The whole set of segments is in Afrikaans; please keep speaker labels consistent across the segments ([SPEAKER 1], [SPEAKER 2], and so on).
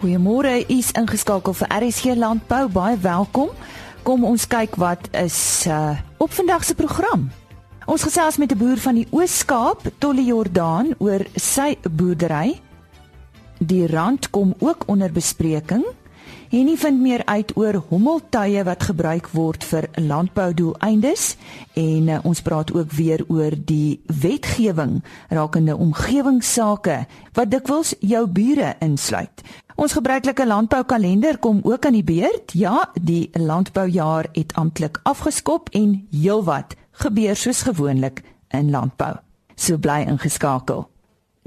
[SPEAKER 1] Goeiemôre, u is ingeskakel vir RSG Landbou. Baie welkom. Kom ons kyk wat is uh, op vandag se program. Ons gesels met 'n boer van die Oos-Kaap, Tolle Jordaan, oor sy boerdery. Die rand kom ook onder bespreking. Henny vind meer uit oor hommeltuie wat gebruik word vir landboudoeleindes en uh, ons praat ook weer oor die wetgewing rakende omgewingsake wat dikwels jou bure insluit. Ons gebruikelike landboukalender kom ook aan die beurt. Ja, die landboujaar het amptelik afgeskop en heelwat gebeur soos gewoonlik in landbou. So bly ingeskakel.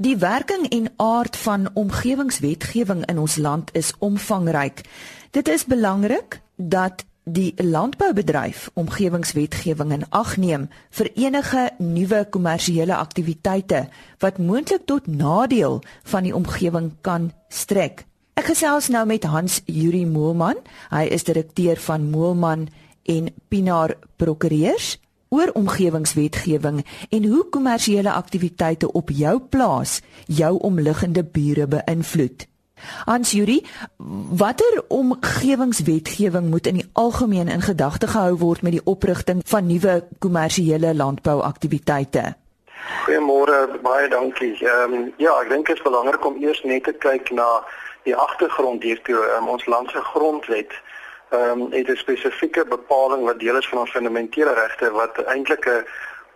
[SPEAKER 1] Die werking en aard van omgewingswetgewing in ons land is omvangryk. Dit is belangrik dat die landboubedryf omgewingswetgewing in ag neem vir enige nuwe kommersiële aktiwiteite wat moontlik tot nadeel van die omgewing kan strek. Ek gesels nou met Hans Yuri Moelman. Hy is direkteur van Moelman en Pinaar Prokureurs oor omgewingswetgewing en hoe kommersiële aktiwiteite op jou plaas jou omliggende bure beïnvloed. Hans Juri, watter omgewingswetgewing moet in die algemeen in gedagte gehou word met die oprigting van nuwe kommersiële landbouaktiwiteite?
[SPEAKER 2] Goeiemôre, baie dankie. Ehm um, ja, ek dink dit is belangrik om eers net te kyk na die agtergrond hiertoe. Um, ons land se grondwet ehm um, het 'n spesifieke bepaling wat deel is van ons fundamentele regte wat eintlik 'n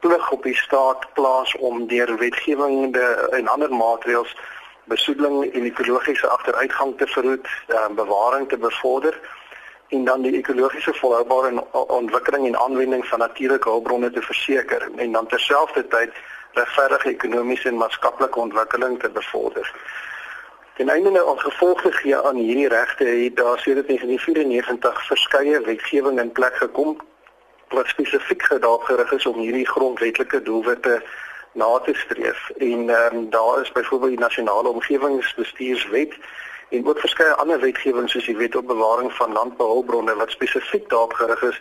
[SPEAKER 2] plig op die staat plaas om deur wetgewing en ander maatreëls besoedeling en ekologiese agteruitgang te verhoed, um, bewaring te bevorder en dan die ekologiese volhoubare ontwikkeling en aanwending van natuurlike hulpbronne te verseker en dan terselfdertyd regverdige ekonomiese en maatskaplike ontwikkeling te bevorder. Ten einde nou as gevolg te gee aan hierdie regte het daar sedert 1994 verskeie wetgewing in plek gekom wat spesifiek gedaag gerig is om hierdie grondwetlike doelwitte na te streef. En ehm um, daar is byvoorbeeld die nasionale omgewingsbestuurswet en ook verskeie ander wetgewing soos die wet op bewaring van landbouhulpbronne wat spesifiek daarop gerig is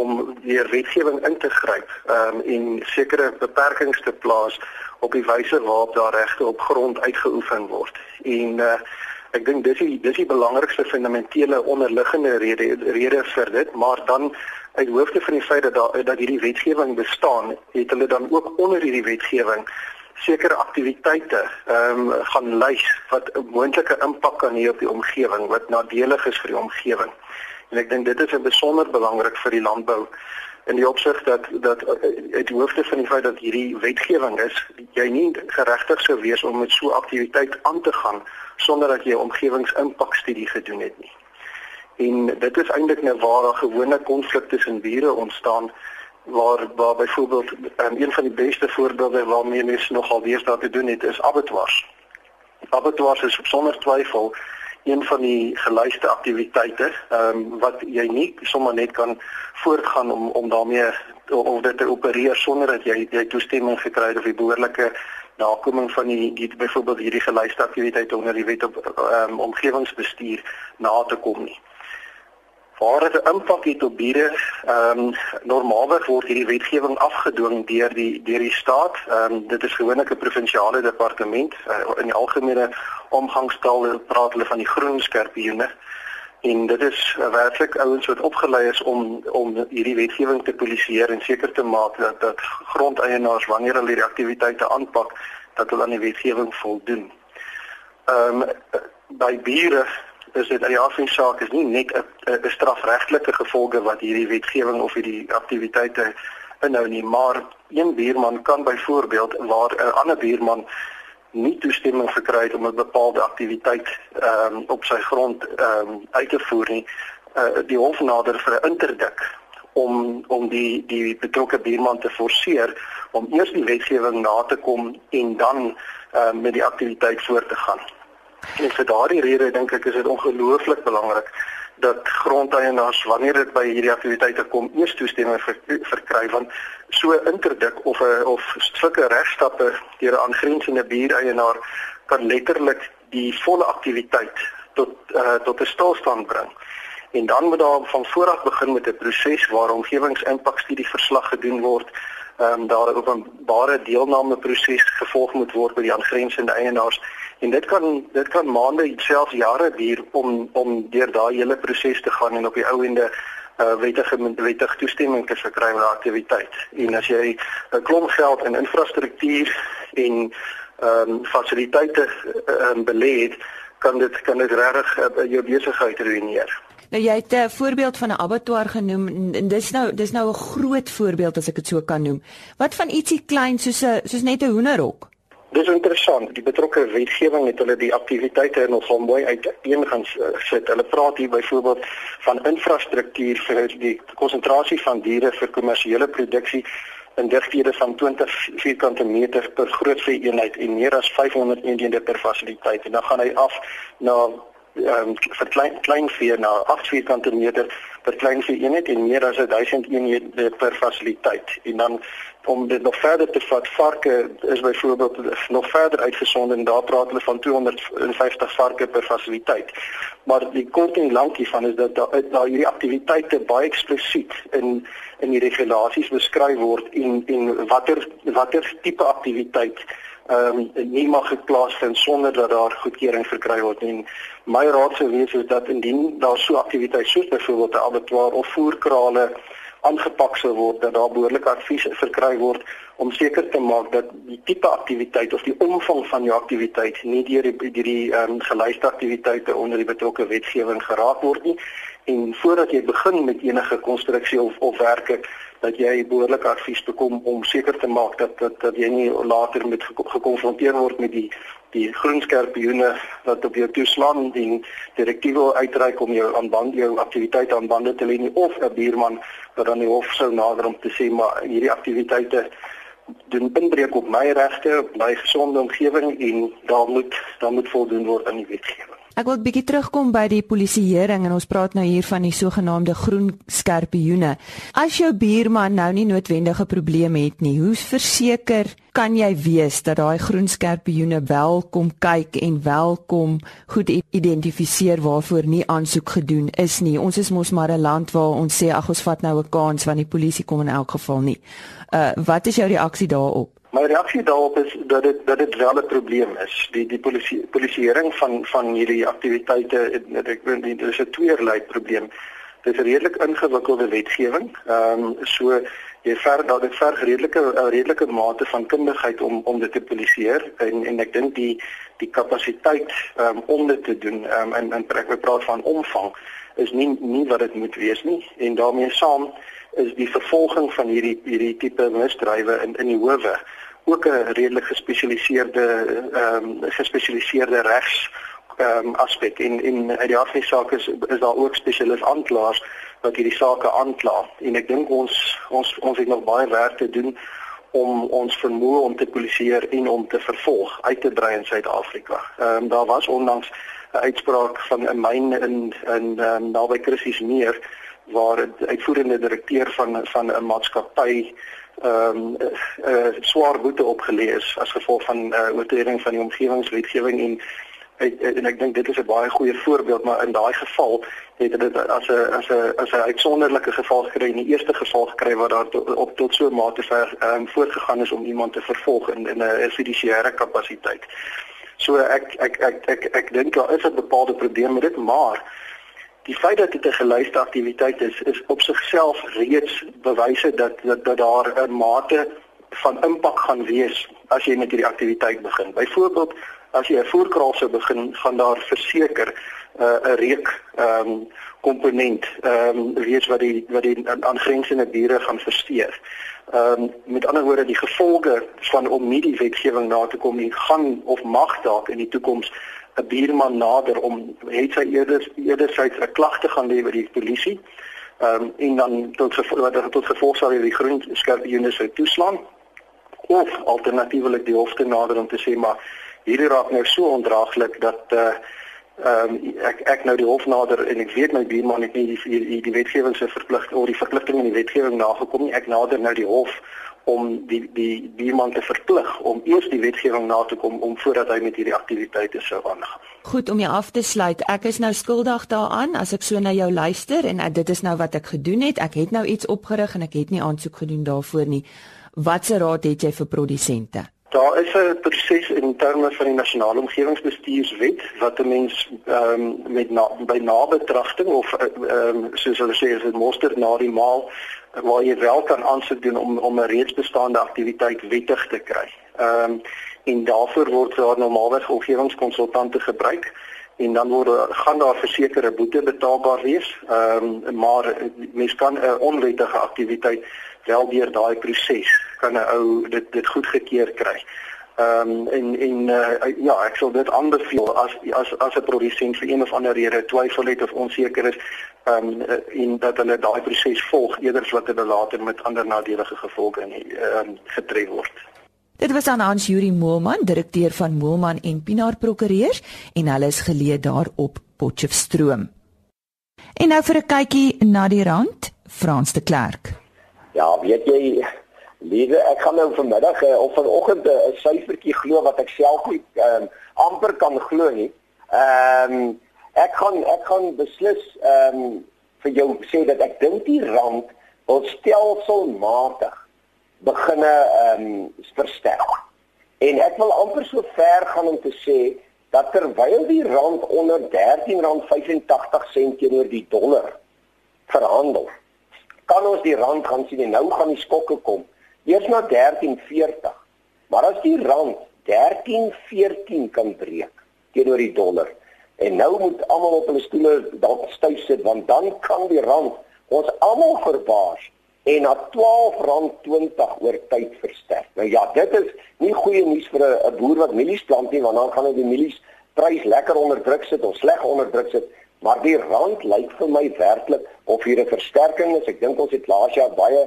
[SPEAKER 2] om weer wetgewing in te gryp ehm um, en sekere beperkings te plaas op die wyse waarop daar regte op grond uitgeoefen word. En uh, ek dink dis die dis die belangrikste fundamentele onderliggende rede rede vir dit, maar dan uit hoofde van die feit dat daar dat hierdie wetgewing bestaan, het hulle dan ook onder hierdie wetgewing sekere aktiwiteite ehm um, gaan lys wat 'n moontlike impak kan hê op die omgewing wat nadelig is vir die omgewing. En ek dink dit is besonder belangrik vir die landbou in die opsig dat dat uit hoofde van die feit dat hierdie wetgewing is, jy nie geregtig sou wees om met so 'n aktiwiteit aan te gaan sonder dat jy 'n omgewingsimpakstudie gedoen het nie. En dit is eintlik nou waar daar gewone konflikte tussen bure ontstaan waar waar byvoorbeeld um, een van die beste voorbeelde waarmee mense nogal weer daar te doen het is abattoirs. Abattoirs is sonder twyfel een van die geluiste aktiwiteite ehm um, wat jy nie sommer net kan voortgaan om om daarmee of dit te opereer sonder dat jy jy toestemming gekry het of die behoorlike nakoming van die, die byvoorbeeld hierdie geluiste aktiwiteite onder die wet op ehm um, omgewingsbestuur na te kom nie waar dit 'n impak het op bure, ehm um, normaalweg word hierdie wetgewing afgedwing deur die deur die staat. Ehm um, dit is gewoonlik 'n provinsiale departement. Uh, in die algemene omgangstaal praat hulle van die groen skerpioene. En dit is uh, werklik ouens wat opgelei is om om hierdie wetgewing te polisieer en seker te maak dat dat grondeienaars wanneer hulle hierdie aktiwiteite aanpak, dat hulle aan die wetgewing voldoen. Ehm um, by bure is dit uit die afsien saak is nie net 'n strafregtelike gevolge wat hierdie wetgewing of hierdie aktiwiteite inhou nie, maar een buurman kan byvoorbeeld waar 'n ander buurman nie toestemming gekry het om 'n bepaalde aktiwiteit ehm um, op sy grond ehm um, uit te voer nie, uh, die hof nader vir 'n interdik om om die die betrokke buurman te forceer om eers die wetgewing na te kom en dan uh, met die aktiwiteit voort te gaan. En vir daardie rede dink ek is dit ongelooflik belangrik dat grondeienaars wanneer dit by hierdie aktiwiteite kom eers toestemming ver, verkry want so interdik of 'n of sulke regstappe deur 'n aangrensende buureienaar kan letterlik die volle aktiwiteit tot uh, tot 'n stilstand bring. En dan moet daar van vooraf begin met 'n proses waar omgewingsimpakstudie verslag gedoen word ehm um, daar 'n openbare deelname proses gevolg moet word by die aangrensende eienaars en dit kan dit kan maande selfs jare duur om om deur daai hele proses te gaan en op die ou ende uh, wettige wettige toestemming te verkry vir aktiwiteit. En as jy 'n klomp geld in infrastruktuur en ehm um, fasiliteite um, belê het, kan dit kan dit regtig uh, jou besigheid ruïneer.
[SPEAKER 1] Nou jy het 'n voorbeeld van 'n abattoir genoem en dis nou dis nou 'n groot voorbeeld as ek dit so kan noem. Wat van ietsie klein soos 'n soos net 'n hoenderhok?
[SPEAKER 2] Dis interessant. Die betrokke wetgewing het hulle die aktiwiteite nogal mooi uiteen gaan sit. Hulle praat hier byvoorbeeld van infrastruktuur vir die konsentrasie van diere vir kommersiële produksie in digthede van 20 vierkante meter per grootvee eenheid en meer as 500 eenhede per fasiliteit. En dan gaan hy af na ehm um, vir klein klein vee na 8 vierkante meter per klein vee eenheid en meer as 1000 eenhede per fasiliteit. En dan om dit nog verder te vat, varke is byvoorbeeld nog verder uitgesond en daar praat hulle van 250 varke per fasiliteit. Maar die kort en lank hiervan is dat daar daar hierdie aktiwiteite baie eksplisiet in in die regulasies beskryf word en en watter watter tipe aktiwiteit ehm um, nie mag geplaasvind sonder dat daar goedkeuring verkry word nie. My raad sou wees is dat indien daar so aktiwiteite soos byvoorbeeld 'n abattoir of voerkrale aangepak sou word dat daar behoorlike advies verkry word om seker te maak dat die tipe aktiwiteit of die omvang van jou aktiwiteit nie deur die die ehm um, gelyste aktiwiteite onder die betrokke wetgewing geraak word nie en voordat jy begin met enige konstruksie of of werke dat jy behoorlike advies bekom om seker te maak dat dat dat jy nie later met gekonfronteer word met die die groen skerpioene wat op jou toeslaan en direktiewe uitreik om jou aan band jou aktiwiteite aan bande te lê nie of 'n buurman wat dan die hof sou nader om te sê maar hierdie aktiwiteite doen inbreuk op my regte, my gesonde omgewing en daar moet daar moet voldoen word aan die wetgewing.
[SPEAKER 1] Ek wil 'n bietjie terugkom by die polisieering en ons praat nou hier van die sogenaamde groen skerpioene. As jou buurman nou nie noodwendige probleme het nie, hoe verseker kan jy wees dat daai groen skerpioene welkom kyk en welkom goed identifiseer waarvoor nie aansoek gedoen is nie. Ons is mos maar 'n land waar ons sê ag ons vat nou 'n kans want die polisie kom in elk geval nie. Uh wat is jou reaksie daarop?
[SPEAKER 2] My reaksie daarop is dat dit dat dit wel 'n probleem is. Die die polisie polisieering van van hierdie aktiwiteite ek weet dit is 'n tweeërlei probleem. Dit is 'n redelik ingewikkelde wetgewing. Ehm um, so jy ver dat dit ver redelike redelike mate van kundigheid om om dit te polisieer en en ek dink die die kapasiteit um, om dit te doen um, en en ek praat van omvang is nie nie wat dit moet wees nie en daarmee saam is die vervolging van hierdie hierdie tipe misdrywe in in die howe. Ook 'n redelik gespesialiseerde ehm um, gespesialiseerde regs ehm um, aspek en en uit die afsake saak is is daar ook spesialis aanklaers wat hierdie sake aankla. En ek dink ons ons ons het nog baie werk te doen om ons vermoë om te polisieer en om te vervolg uit te brei in Suid-Afrika. Ehm um, daar was onlangs 'n uitspraak van 'n myn in in um, naby Krissies Meer waar 'n uitvoerende direkteur van van 'n maatskappy ehm um, 'n uh, uh, swaar boete opgelees as gevolg van uh, oortreding van die omgewingswetgewing en en ek dink dit is 'n baie goeie voorbeeld maar in daai geval het dit as 'n as 'n as 'n uitsonderlike geval gekry in die eerste geval gekry waar daar to, op tot so 'n mate ver um, voortgegaan is om iemand te vervolg in in 'n judisiëre kapasiteit. So ek ek ek ek ek, ek dink daar is 'n bepaalde probleem met dit maar die feit dat dit 'n gelyste aktiwiteit is is op sigself reeds bewyse dat dat, dat daar 'n mate van impak gaan wees as jy met hierdie aktiwiteit begin. Byvoorbeeld as jy 'n voerkraal sou begin, gaan daar verseker uh, 'n reuk ehm um, komponent ehm um, wees wat die wat die aangrensende diere gaan versteur. Ehm um, met ander woorde die gevolge van om nie die wetgewing na te kom nie, gaan of mag dalk in die toekoms 'n buurman nader om het sy eerder eerder sy 'n klag te gaan by die polisie. Ehm um, en dan tot gevolg dat tot gevolg sal die groen skerpioene sou toeslaan of alternatiefelik die hof te nader om te sê maar hierdie raak nou so ondraaglik dat uh ehm um, ek ek nou die hof nader en ek weet my buurman het nie die die, die wetgewing se verpligting of die verpligting in die wetgewing nagekom nie. Ek nader nou die hof om die die buurman te verplig om eers die wetgewing na te kom om voordat hy met hierdie aktiwiteite sou aangaan.
[SPEAKER 1] Goed om jou af te sluit. Ek is nou skuldig daaraan as ek so na jou luister en uh, dit is nou wat ek gedoen het. Ek het nou iets opgerig en ek het nie aansoek gedoen daarvoor nie. Watse raad het jy vir produsente?
[SPEAKER 2] Daar is 'n proses in terme van die nasionale omgewingsbestuurswet wat 'n mens ehm um, met na, by nabetragting of ehm um, soos hulle sê is dit monster na die maal waar jy wel kan aansoek doen om om 'n reeds bestaande aktiwiteit wettig te kry. Ehm um, en daarvoor word daar normaalweg omgewingskonsultante gebruik en dan word gaan daar versekerde boete betaalbaar wees. Ehm um, maar mens kan 'n onwettige aktiwiteit wel deur daai proses kan 'n ou dit dit goedgekeur kry. Ehm um, en en uh, ja, ek sal dit aanbeveel as as as 'n produsent vir een of ander rede twyfel het of onseker is ehm um, en dat hulle daai proses volg eerder as wat hulle later met ander nadelige gevolge ehm um, getref word.
[SPEAKER 1] Dit was aan Hans Juri Moelman, direkteur van Moelman en Pinaar Prokureurs en hulle is geleë daar op Potchefstroom. En nou vir 'n kykie na die rand, Frans de Klerk.
[SPEAKER 3] Ja, weet jy, lieve, ek gaan nou vanmiddag uh, of vanoggend eh, 'n syfertjie glo wat ek self nie um, amper kan glo nie. Ehm um, ek gaan ek gaan beslis ehm um, vir jou sê dat ek dink die rand wil stelselmatig beginne ehm um, versterk. En ek wil amper so ver gaan om te sê dat terwyl die rand onder R13.85 teenoor die dollar verhandel, kan ons die rand gaan sien en nou gaan die skokke kom. Eers na 13.40. Maar as die rand 13.14 kan breek teenoor die dollar en nou moet almal op hulle stoele dalk styf sit want dan kan die rand ons almal verbaas en na R12.20 oor tyd versterk. Nou ja, dit is nie goeie nuus vir 'n boer wat mielies plant nie, want dan gaan hy die mielies prys lekker onder druk sit of sleg onder druk sit. Maar die rand lyk vir my werklik of hier 'n versterking is. Ek dink ons het laas jaar baie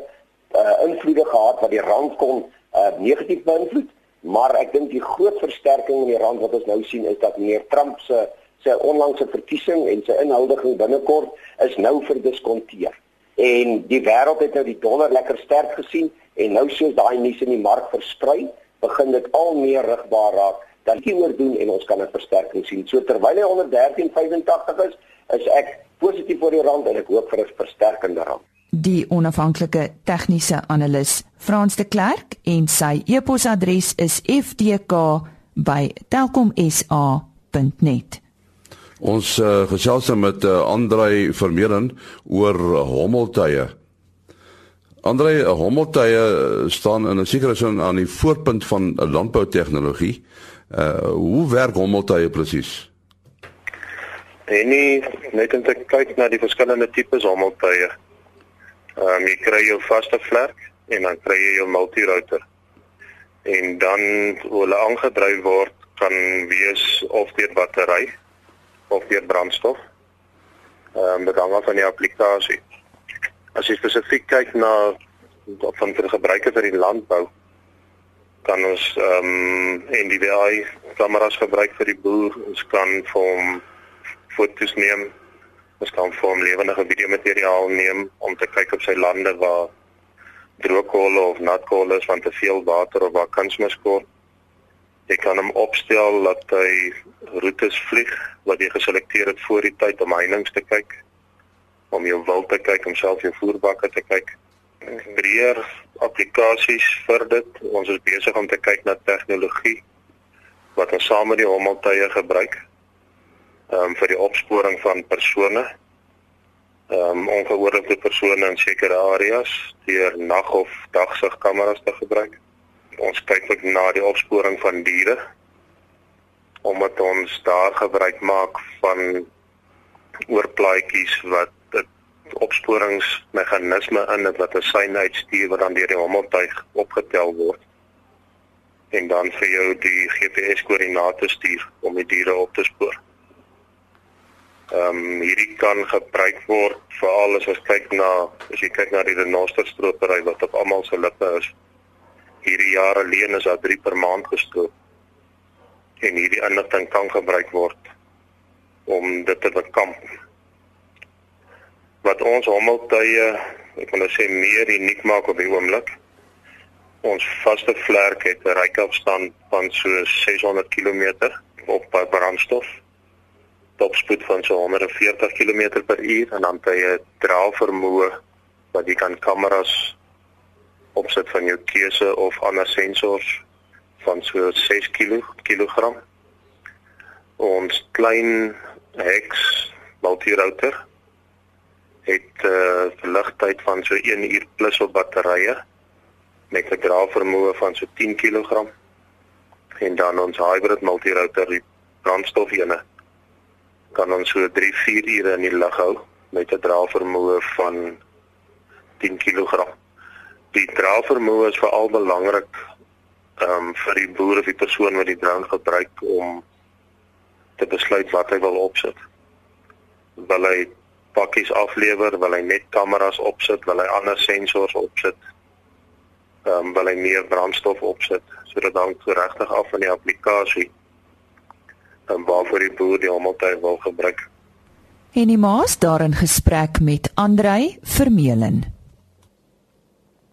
[SPEAKER 3] uh, invloede gehad wat die rand kon uh, negatief beïnvloed, maar ek dink die groot versterking in die rand wat ons nou sien is dat meneer Trump se sy onlangse verkiesing en sy inhuldiging binnekort is nou verdiskonteer en die wêreld het nou die dollar lekker sterk gesien en nou soos daai nuus in die mark versprei, begin dit al meer rigbaar raak dat jy oor doen en ons kan 'n versterking sien. So terwyl hy onder 13.85 is, is ek positief oor die rand en ek hoop vir 'n versterkende rand.
[SPEAKER 1] Die onafhanklike tegniese analis Frans de Klerk en sy e-posadres is fdk@telkomsa.net.
[SPEAKER 4] Ons uh, gesels nou met uh, Andrei Vermeulen oor hommeltuie. Andrei, hommeltuie staan in 'n sekere sin aan die voorpunt van landboutegnologie. Uh hoe werk hommeltuie presies?
[SPEAKER 5] Nie net om te kyk na die verskillende tipes hommeltuie. Ehm um, jy kry jou vaste vlerk en dan kry jy jou multi-router. En dan hoe hulle aangedryf word kan wees of deur battery of deur brandstof. Ehm um, dit hang af van die applikasie. As jy spesifiek kyk na van vir gebruike vir die landbou kan ons ehm um, NDVI kameras gebruik vir die boer. Ons kan vir hom foto's neem. Ons kan vir hom lewendige videomateriaal neem om te kyk op sy lande waar droogkolle of natkolle is van te veel water of waar kunsmis kort. Jy kan hom opstel dat hy roetes vlieg wat jy geselekteer het voor die tyd om heininge te kyk, om jou wild te kyk, om self jou voerbakke te kyk. Breër applikasies vir dit. Ons is besig om te kyk na tegnologie wat ons saam met die hommeltuie gebruik. Ehm um, vir die opsporing van persone. Ehm um, ongehoorde persone in sekere areas deur nag of dagsigkameras te gebruik ons kyk ook na die opsporing van diere omdat ons daar gebruik maak van oorplaatjies wat opsporingsmeganisme in wat 'n sein uitstuur wat dan deur die hommeltuig opgetel word en dan vir jou die GPS koördinate stuur om die diere op te spoor. Ehm um, hierdie kan gebruik word veral as ons kyk na as jy kyk na die renosterstropery wat op almal se lippe is hierdie jaar alleen is daar 3 per maand gestoot. En hierdie inligting kan gebruik word om dit te bekamp. Wat ons hommeltuie, ek wil nou sê meer uniek maak op die oomblik. Ons vaste vlerk het 'n reikafstand van so 600 km op brandstof. Topspoed van so 140 km per uur en dan hy 'n draal vermoë wat jy kan kameras opsit van jou keuse of ander sensors van so 6 kg kilogram. Ons klein Hex multi-router het 'n uh, verligtheid van so 1 uur plus op batterye met 'n draagvermoë van so 10 kg en dan ons hybrid multi-router die brandstofene kan ons so 3-4 ure in die lug hou met 'n draagvermoë van 10 kg. Die draagvermoë is veral belangrik um, vir die boer of die persoon wat die drone gebruik om te besluit wat hy wil opsit. Wil hy pakkies aflewer, wil hy net kameras opsit, wil hy ander sensors opsit? Ehm um, wil hy meer brandstof opsit? So dit hang regtig af van die applikasie en waarvoor die boer die hommeltuig wil gebruik.
[SPEAKER 1] En die maas daarin gesprek met Andrei Vermeulen.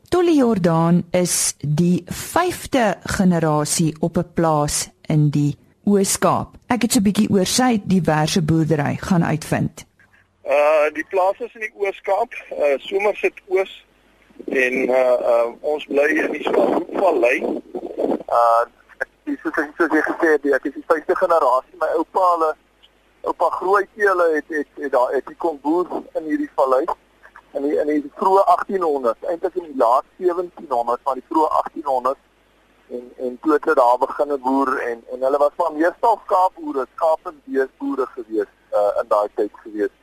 [SPEAKER 1] Dolly Jordan is die 5de generasie op 'n plaas in die Oos-Kaap. Ek het so 'n bietjie oor sy diverse boerdery gaan uitvind.
[SPEAKER 6] Uh die plaas is in die Oos-Kaap, uh Somerset Oos en uh, uh ons bly in die Swarthoekvallei. Uh dis soos ek soos jy gesê het, ek is die vyfde generasie. My oupa hulle oupa grootjie het het het daar het die kom boer in hierdie vallei in die in die vroeë 1800s, eintlik in die laat 1700s, maar die vroeë 1800s en en toe het hulle daar begin boer en en hulle was maar meestal skaapboere, skaap en beesboere gewees uh in daai tyd gewees.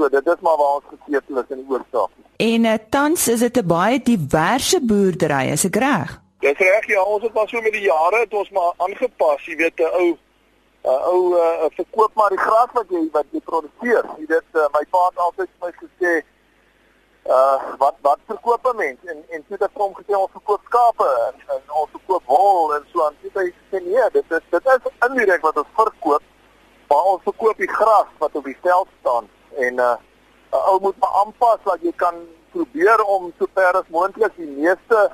[SPEAKER 6] So dit is maar waar ons gesetel is in die oorsaak.
[SPEAKER 1] En uh, tans is dit 'n baie diverse boerdery, is ek reg?
[SPEAKER 6] Dis reg ja, ons het maar so met die jare het ons maar aangepas, jy weet 'n ou 'n ou uh, verkoop maar die gras wat jy wat jy produseer. Jy weet uh, my pa het altyd vir my gesê uh wat wat verkoop 'n mens en en toe het hom gesê ons verkoop skape en, en ons verkoop wol en so aan. Dit hy sê nee, dit is dit is indirek wat ons verkoop. Maar ons verkoop die gras wat op die veld staan en uh 'n ou moet maar aanpas dat jy kan probeer om so ver as moontlik die meeste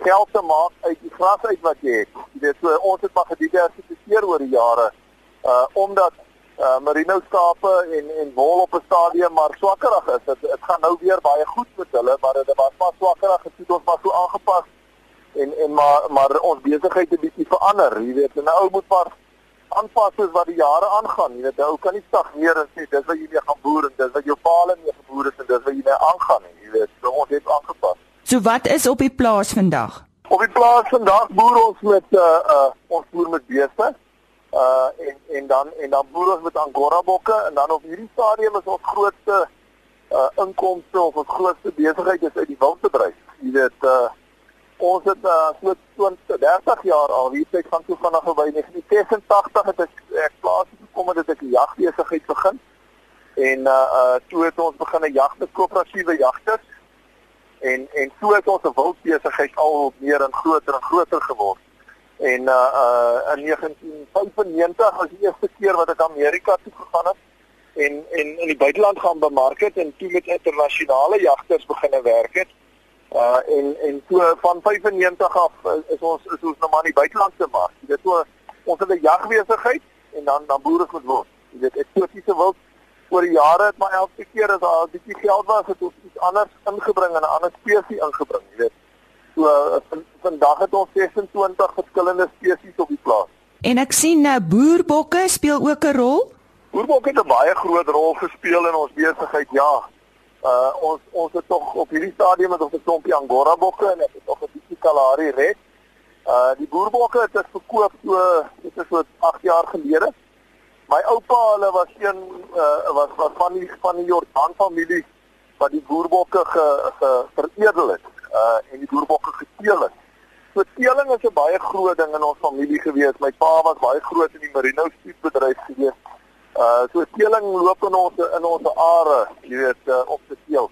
[SPEAKER 6] geld te maak uit die gras uit wat jy het. Jy weet so ons het maar gediversifiseer oor die jare uh omdat uh merino skape en en wol op 'n stadium maar swakkerig is. Dit dit gaan nou weer baie goed met hulle, maar dit was maar swakkerig gesien ons maar so aangepas en en maar maar ons besigheid het 'n bietjie verander. Jy weet, nou ou moet maar aanpas soos wat die jare aangaan. Jy weet, ou kan nie stagneer en sê dis wat jy mee gaan boer en dis wat jou paal mee geboer het en dis wat jy mee aangaan nie. Jy weet, so ons het aangepas.
[SPEAKER 1] So wat is op die plaas vandag?
[SPEAKER 6] Op die plaas vandag boer ons met uh uh ons boer met beeste. Uh en en dan en dan boer ons met angora bokke en dan op hierdie stadium is ons grootste uh inkomste of ons grootste besigheid is uit die wildbedryf. Jy weet uh ons het uh so 20 30 jaar al hier tyd van toe vanaf by 1986 het ek ek plaas gekom het ek 'n jagbesigheid begin. En uh uh toe het ons begin 'n jagte koöperatiewe jagters en en so het ons 'n wildbesigheid al meer en groter en groter geword. En uh uh in 1995 was die eerste keer wat ek Amerika toe gegaan het en en in die buiteland gaan bemark het en toe met internasionale jagters begine werk het. Uh en en so van 95 af is ons is ons nou maar in die buiteland te maak. Dit so ons het 'n jagbesigheid en dan dan boere moet word. Jy weet eksotiese wild oor die jare het maar elke keer as daar 'n bietjie geld was het ons iets anders ingebring en 'n ander spesies ingebring, jy weet. So uh, vandag het ons 26 verskillende spesies op die plaas.
[SPEAKER 1] En ek sien nou boerbokke speel ook 'n rol.
[SPEAKER 6] Boerbokke het 'n baie groot rol gespeel in ons besigheid, ja. Uh ons ons het tog op hierdie stadium met ons 'n klompie angora bokke en ek het nog 'n bietjie kalahari red. Uh die boerbokke het ons verkoop so dit is so 8 jaar gelede. My oupa, hulle was een uh, was was van die van die Jordan familie wat die boerbokke ge, ge veredel het uh en die boerbokke geteel het. So teeling is 'n baie groot ding in ons familie gewees. My pa was baie groot in die merino skietbedryf gewees. Uh so teeling loop in ons in ons are, jy weet, uh, op te teel.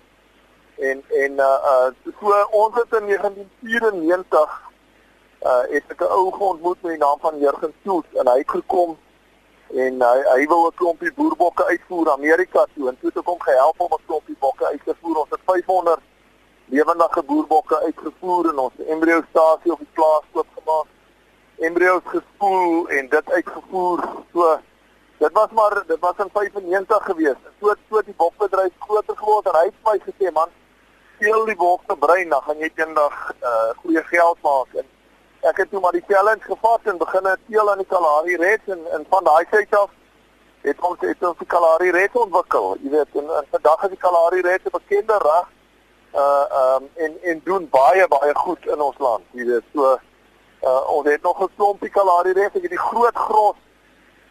[SPEAKER 6] En en uh uh so ons het in 1994 uh het ek 'n ou ontmoet met die naam van Jurgen Soet en hy het gekom en hy hy wil 'n klompie boerbokke uitvoer Amerika toe en toe het ek hom gehelp om 'n klompie bokke uit te voer. Ons het 500 lewendige boerbokke uitgevoer en ons embriostasie op die plaas oopgemaak. Embrio's gespoel en dit uitgevoer. So dit was maar dit was in 95 gewees. So so die bokbedryf groter geword en hy het my gesê man teel die wolke brein, dan gaan jy eendag uh goeie geld maak en ek het toe maar die challenge gevat en begin het teel aan die Kalahari Reds en en van daai tyd af het ons het ons die Kalahari Reds ontwikkel. Jy weet, en, en vandag is die Kalahari Reds 'n bekende ras uh um en en doen baie baie goed in ons land. Jy weet, so uh ons het nog 'n klompie Kalahari Reds, ek het die groot gros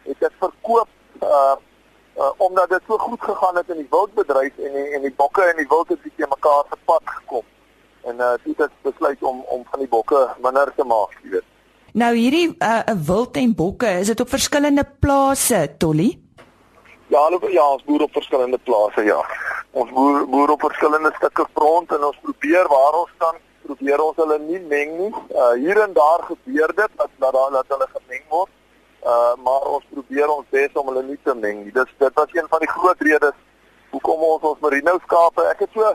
[SPEAKER 6] het dit verkoop uh uh, omdat dit so goed gegaan het in die wildbedryf en die, en die bokke en die wild het bietjie mekaar se pad gekom. En uh dit het besluit om om van die bokke minder te maak, jy weet.
[SPEAKER 1] Nou hierdie 'n uh, wild en bokke, is dit op verskillende plase, Tolly?
[SPEAKER 6] Ja, ja, ons boer op verskillende plase, ja. Ons boer boer op verskillende stukke grond en ons probeer waar ons kan probeer ons hulle nie meng nie. Uh hier en daar gebeur dit dat dat, dat hulle gemeng word. Uh maar ons probeer ons bes om hulle nie te meng nie. Dis dit was een van die groot redes hoekom ons ons merino skape, ek het so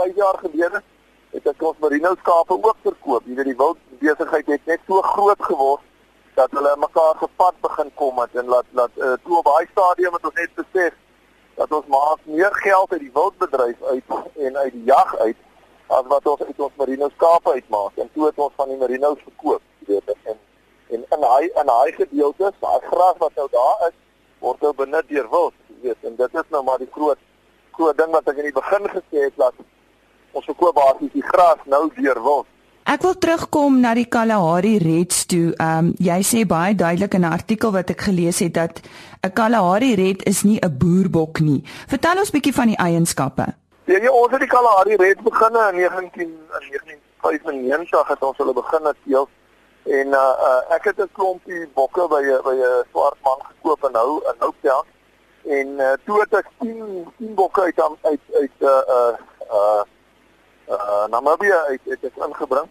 [SPEAKER 6] 5 jaar gelede het ek ons merino skape ook verkoop. Jy weet die wild besigheid het net so groot geword dat hulle mekaar gepad begin kom het en laat laat uh, toe op daai stadium het ons net besef dat ons maak meer geld uit die wildbedryf uit en uit die jag uit as wat ons uit ons merino skape uitmaak. En toe het ons van die merino's verkoop, jy weet en en in hy in hy gedeelte, daai gras wat nou daar is, word nou benut deur wild, jy weet, en dit is nou maar die groot groot ding wat ek in die begin gesê het dat ons verkoop basies die gras nou deur wild.
[SPEAKER 1] Ek wil terugkom na die Kalahari Reds toe. Ehm um, jy sê baie duidelik in 'n artikel wat ek gelees het dat 'n Kalahari Red is nie 'n boerbok nie. Vertel ons bietjie van die eienskappe.
[SPEAKER 6] Ja, ja, ons het die Kalahari Reds begin in 19 in 1995 het ons hulle begin teel En uh, uh ek het 'n klompie bokke by 'n by 'n swart man gekoop en nou in Hooptown. En uh toe het ek 10 10 bokke uit uit uit uh uh uh, uh Namibia uit het ek ingebring.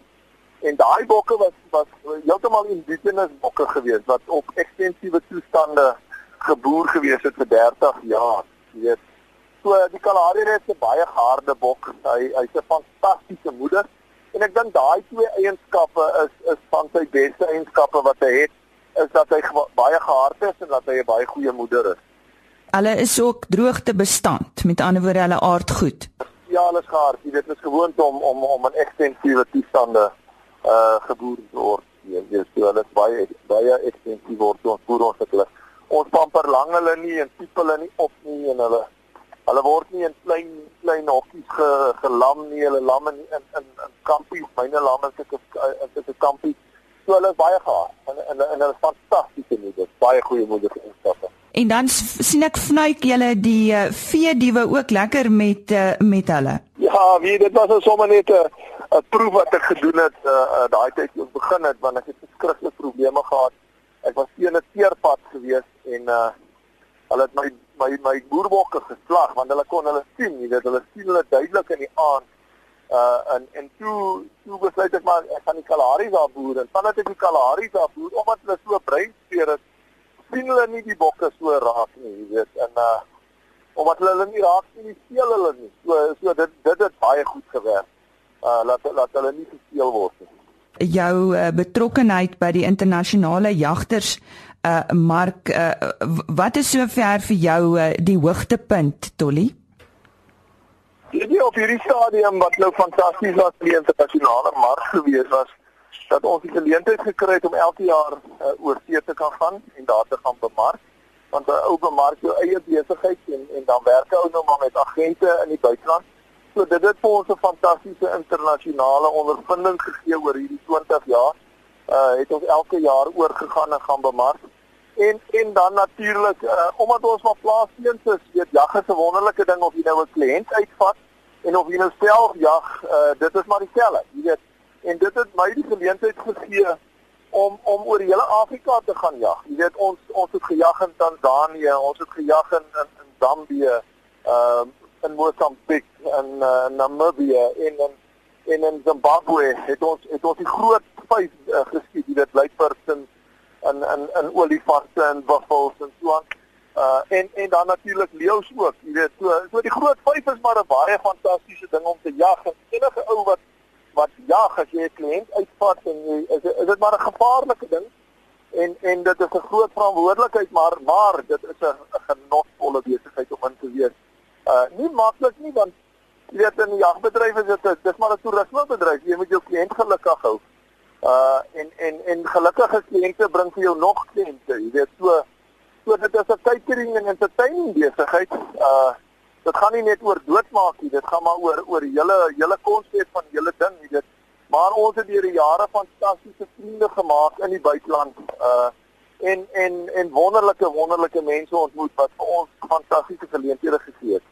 [SPEAKER 6] En daai bokke was was heeltemal indigenous bokke geweest wat op ekstensiewe toestande geboer gewees het vir 30 jaar. Jy weet. So die Kalahari is 'n baie harde bok. Hy hy's 'n fantastiese moeder. En ek dink daai twee eienskappe is is van sy beste eienskappe wat hy het, is dat hy baie gehard is en dat hy 'n baie goeie moeder is.
[SPEAKER 1] Hulle is ook droogte bestand, met ander woorde hulle aard goed.
[SPEAKER 6] Ja, hulle is gehard. Jy weet, dit is gewoond om om om in ekstensiewe toestande uh geboer te word. Jy weet, so hulle is baie baie ekstensief word ons boer ons hulle. Ons pamper lang hulle nie en tipe hulle nie op nie en hulle Hulle word nie in klein klein hokkies ge, gelam nie, hulle lamme in in in, in kampies, myne lamme is ek is ek 'n kampie. So hulle is baie gaar en en en hulle is fantastiese moeders, baie goeie moeders en staffe.
[SPEAKER 1] En dan sien ek vnuik julle die uh, vee diewe ook lekker met uh, met hulle.
[SPEAKER 6] Ja, wie dit was sommer net 'n 'n proef wat ek gedoen het uh, uh, daai tyd toe ek begin het want ek het skrikkelike probleme gehad. Ek was teen 'n teerpad gewees en uh hulle het my my my boerbokke geslag want hulle kon hulle sien, jy weet, hulle sien hulle duidelik in die aand. Uh en en toe toe besluit ek maar ek gaan die Kalahari daar boer en vandat ek die Kalahari daar boer omdat hulle so breinspeer is, sien hulle nie die bokke so raak nie, jy weet. En uh omdat hulle hulle nie raak sien, speel hulle nie. So so dit dit het baie goed gewerk. Uh laat laat hulle nie gespeel word nie.
[SPEAKER 1] Jou uh, betrokkeheid by die internasionale jagters uh Mark uh, wat is sover vir jou uh, die hoogtepunt Tolly?
[SPEAKER 6] Die op hierdie stadium wat nou fantasties was vir die internasionale mark gewees was dat ons die geleentheid gekry het om elke jaar uh, oor see te kan gaan en daar te gaan bemark want 'n ou bemark jou eie besigheid en en dan werk ou nou maar met agente in die buiteland. So dit het vir ons 'n fantastiese internasionale ondervinding gegee oor hierdie 20 jaar. Uh het ons elke jaar oorgegaan en gaan bemark en en dan natuurlik uh, omdat ons maar plaasleens is, weet jag is 'n wonderlike ding of jy nou 'n kliënt uitvat en of jy nou self jag, uh, dit is maar dieselfde, jy weet. En dit het my die geleentheid gegee om om oor die hele Afrika te gaan jag. Jy weet ons ons het gejag in Tanzanië, ons het gejag in in, in Zambië, ehm uh, in Mosambik en uh, Namibië en in en in Zimbabwe het ons het ons die groot vyf uh, geskiet, dit lyk vir sin in in in olifante en buffels en so aan. Uh en en dan natuurlik leeu's ook. Jy weet so so die groot vyf is maar 'n baie fantastiese ding om te jag. En enige ou wat wat jag as jy 'n kliënt uitvat en jy is is dit maar 'n gevaarlike ding. En en dit is 'n groot verantwoordelikheid maar maar dit is 'n genotvolle besigheid om in te wees. Uh nie maklik nie want jy weet in die jagbedryf is dit dis maar 'n toerismebedryf. Jy moet jou kliënt gelukkig hou. Uh en en en gelukkige kliënte bring vir jou nog kliënte. Jy weet so so dit is 'n catering en entertaining besigheid. Uh dit gaan nie net oor doodmaak nie, dit gaan maar oor oor hele hele konsep van hele ding, jy weet. Maar ons het deur die jare fantastiese vriende gemaak in die buiteland. Uh en en en wonderlike wonderlike mense ontmoet wat vir ons fantastiese geleenthede gegee het.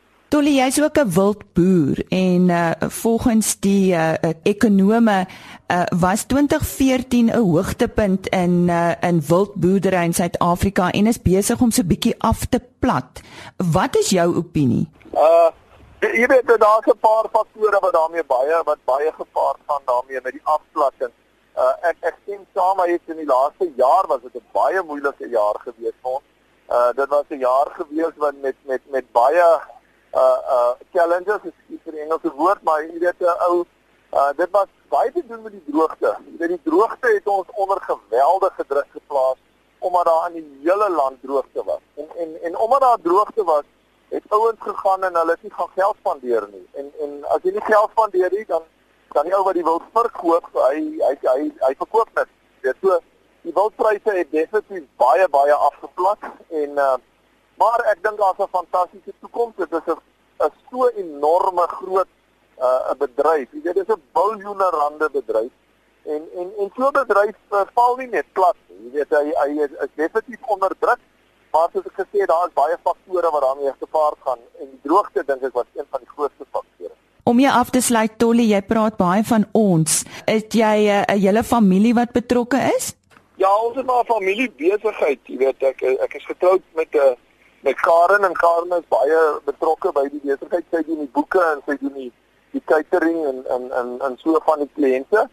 [SPEAKER 1] Tolly, jy's ook 'n wildboer en uh volgens die uh ekonome uh was 2014 'n hoogtepunt in uh in wildboerdery in Suid-Afrika en is besig om so bietjie af te plat. Wat is jou opinie?
[SPEAKER 6] Uh jy weet daar's 'n paar faktore wat daarmee baie wat baie gepaard gaan daarmee met die afplatting. Uh ek ek sien saam maar iets in die laaste jaar was dit 'n baie moeilike jaar gewees vir ons. Uh dit was 'n jaar gewees wat met met met baie uh uh challenges is vir Engelse woord maar jy weet 'n uh, ou uh dit was baie te doen met die droogte. Jy weet die droogte het ons onder geweldige druk geplaas omdat daar aan die hele land droogte was. En en en omdat daar droogte was, het ouens gegaan en hulle het nie gaan geld spandeer nie. En en as jy nie geld spandeer nie, dan dan die ou wat die wild verkoop, hy hy hy hy verkoop net. Dit so die wildpryse het definitief baie baie afgeplat en uh Maar ek dink daar's 'n fantastiese toekoms. Dit is 'n 'n so enorme groot 'n uh, bedryf. Jy weet, dit is 'n biljoene rande bedryf. En en en so 'n bedryf uh, val nie net plat nie. Jy weet hy hy is, is definitief onder druk. Maar soos ek gesê het, daar is baie faktore wat daarmee gepaard gaan en die droogte dink ek was een van die grootste faktore.
[SPEAKER 1] Om jy af te sluit Tolly, jy praat baie van ons. Is jy uh, 'n uh, hele familie wat betrokke is?
[SPEAKER 6] Ja, ons is maar 'n familie besigheid. Jy weet ek ek is getroud met 'n uh, met Karen en Karen is baie betrokke by die besigheid. Sy doen die boeke en sy doen die die catering en en en en so van die kliënte.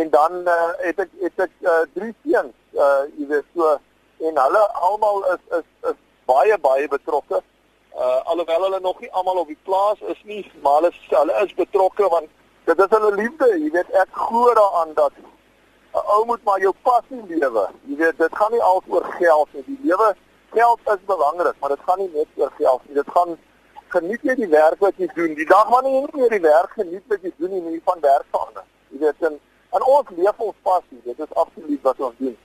[SPEAKER 6] En dan uh, het ek het ek uh, drie seuns, uh jy weet so en hulle almal is is is baie baie betrokke. Uh alhoewel hulle nog nie almal op die plaas is nie, maar hulle hulle is betrokke want dit is hulle liefde. Jy weet ek glo daaraan dat 'n ou moet maar jou passie lewe. Jy weet dit gaan nie altyd oor geld nie. Die lewe geld is belangrik, maar dit gaan nie net oor geld nie. Dit gaan geniet jy die werk wat jy doen. Die dag wanneer jy nie meer die werk geniet wat jy doen nie, nie van werk verander. Jy weet en aan ons leef ons passie. Dit is absoluut wat ons doen.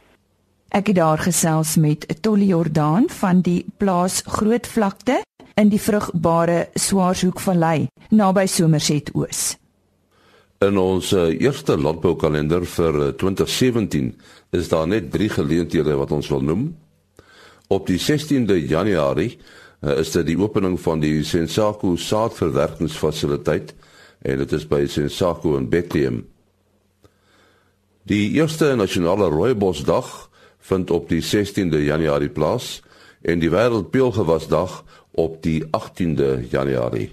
[SPEAKER 1] Ek het daar gesels met Tolly Jordaan van die plaas Grootvlakte in die vrugbare Swaarhoekvallei naby Somerset Oos.
[SPEAKER 4] In ons uh, eerste landboukalender vir uh, 2017 is daar net 3 geleenthede wat ons wil noem. Op die 16de Januarie uh, is dit die opening van die Sensaku saadverwerkingsfasiliteit en dit is by Sensaku in Bethlehem. Die eerste nasionale rooibosdag vind op die 16de Januarie plaas en die wêreldpeulgewasdag op die 18de Januarie.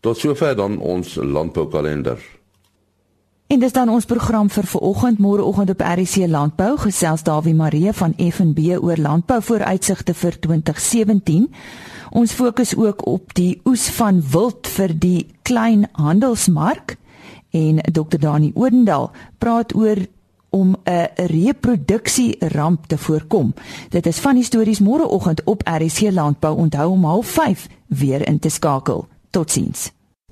[SPEAKER 4] Tot sover dan ons landboukalender.
[SPEAKER 1] En dis dan ons program vir vanoggend, môreoggend op RC Landbou, gesels Dawie Marie van FNB oor landbou vooruitsigte vir 2017. Ons fokus ook op die oes van wild vir die klein handelsmark en Dr Dani Odendaal praat oor om 'n reproduksie ramp te voorkom. Dit is van histories môreoggend op RC Landbou. Onthou om 05:30 weer in te skakel. Totsiens.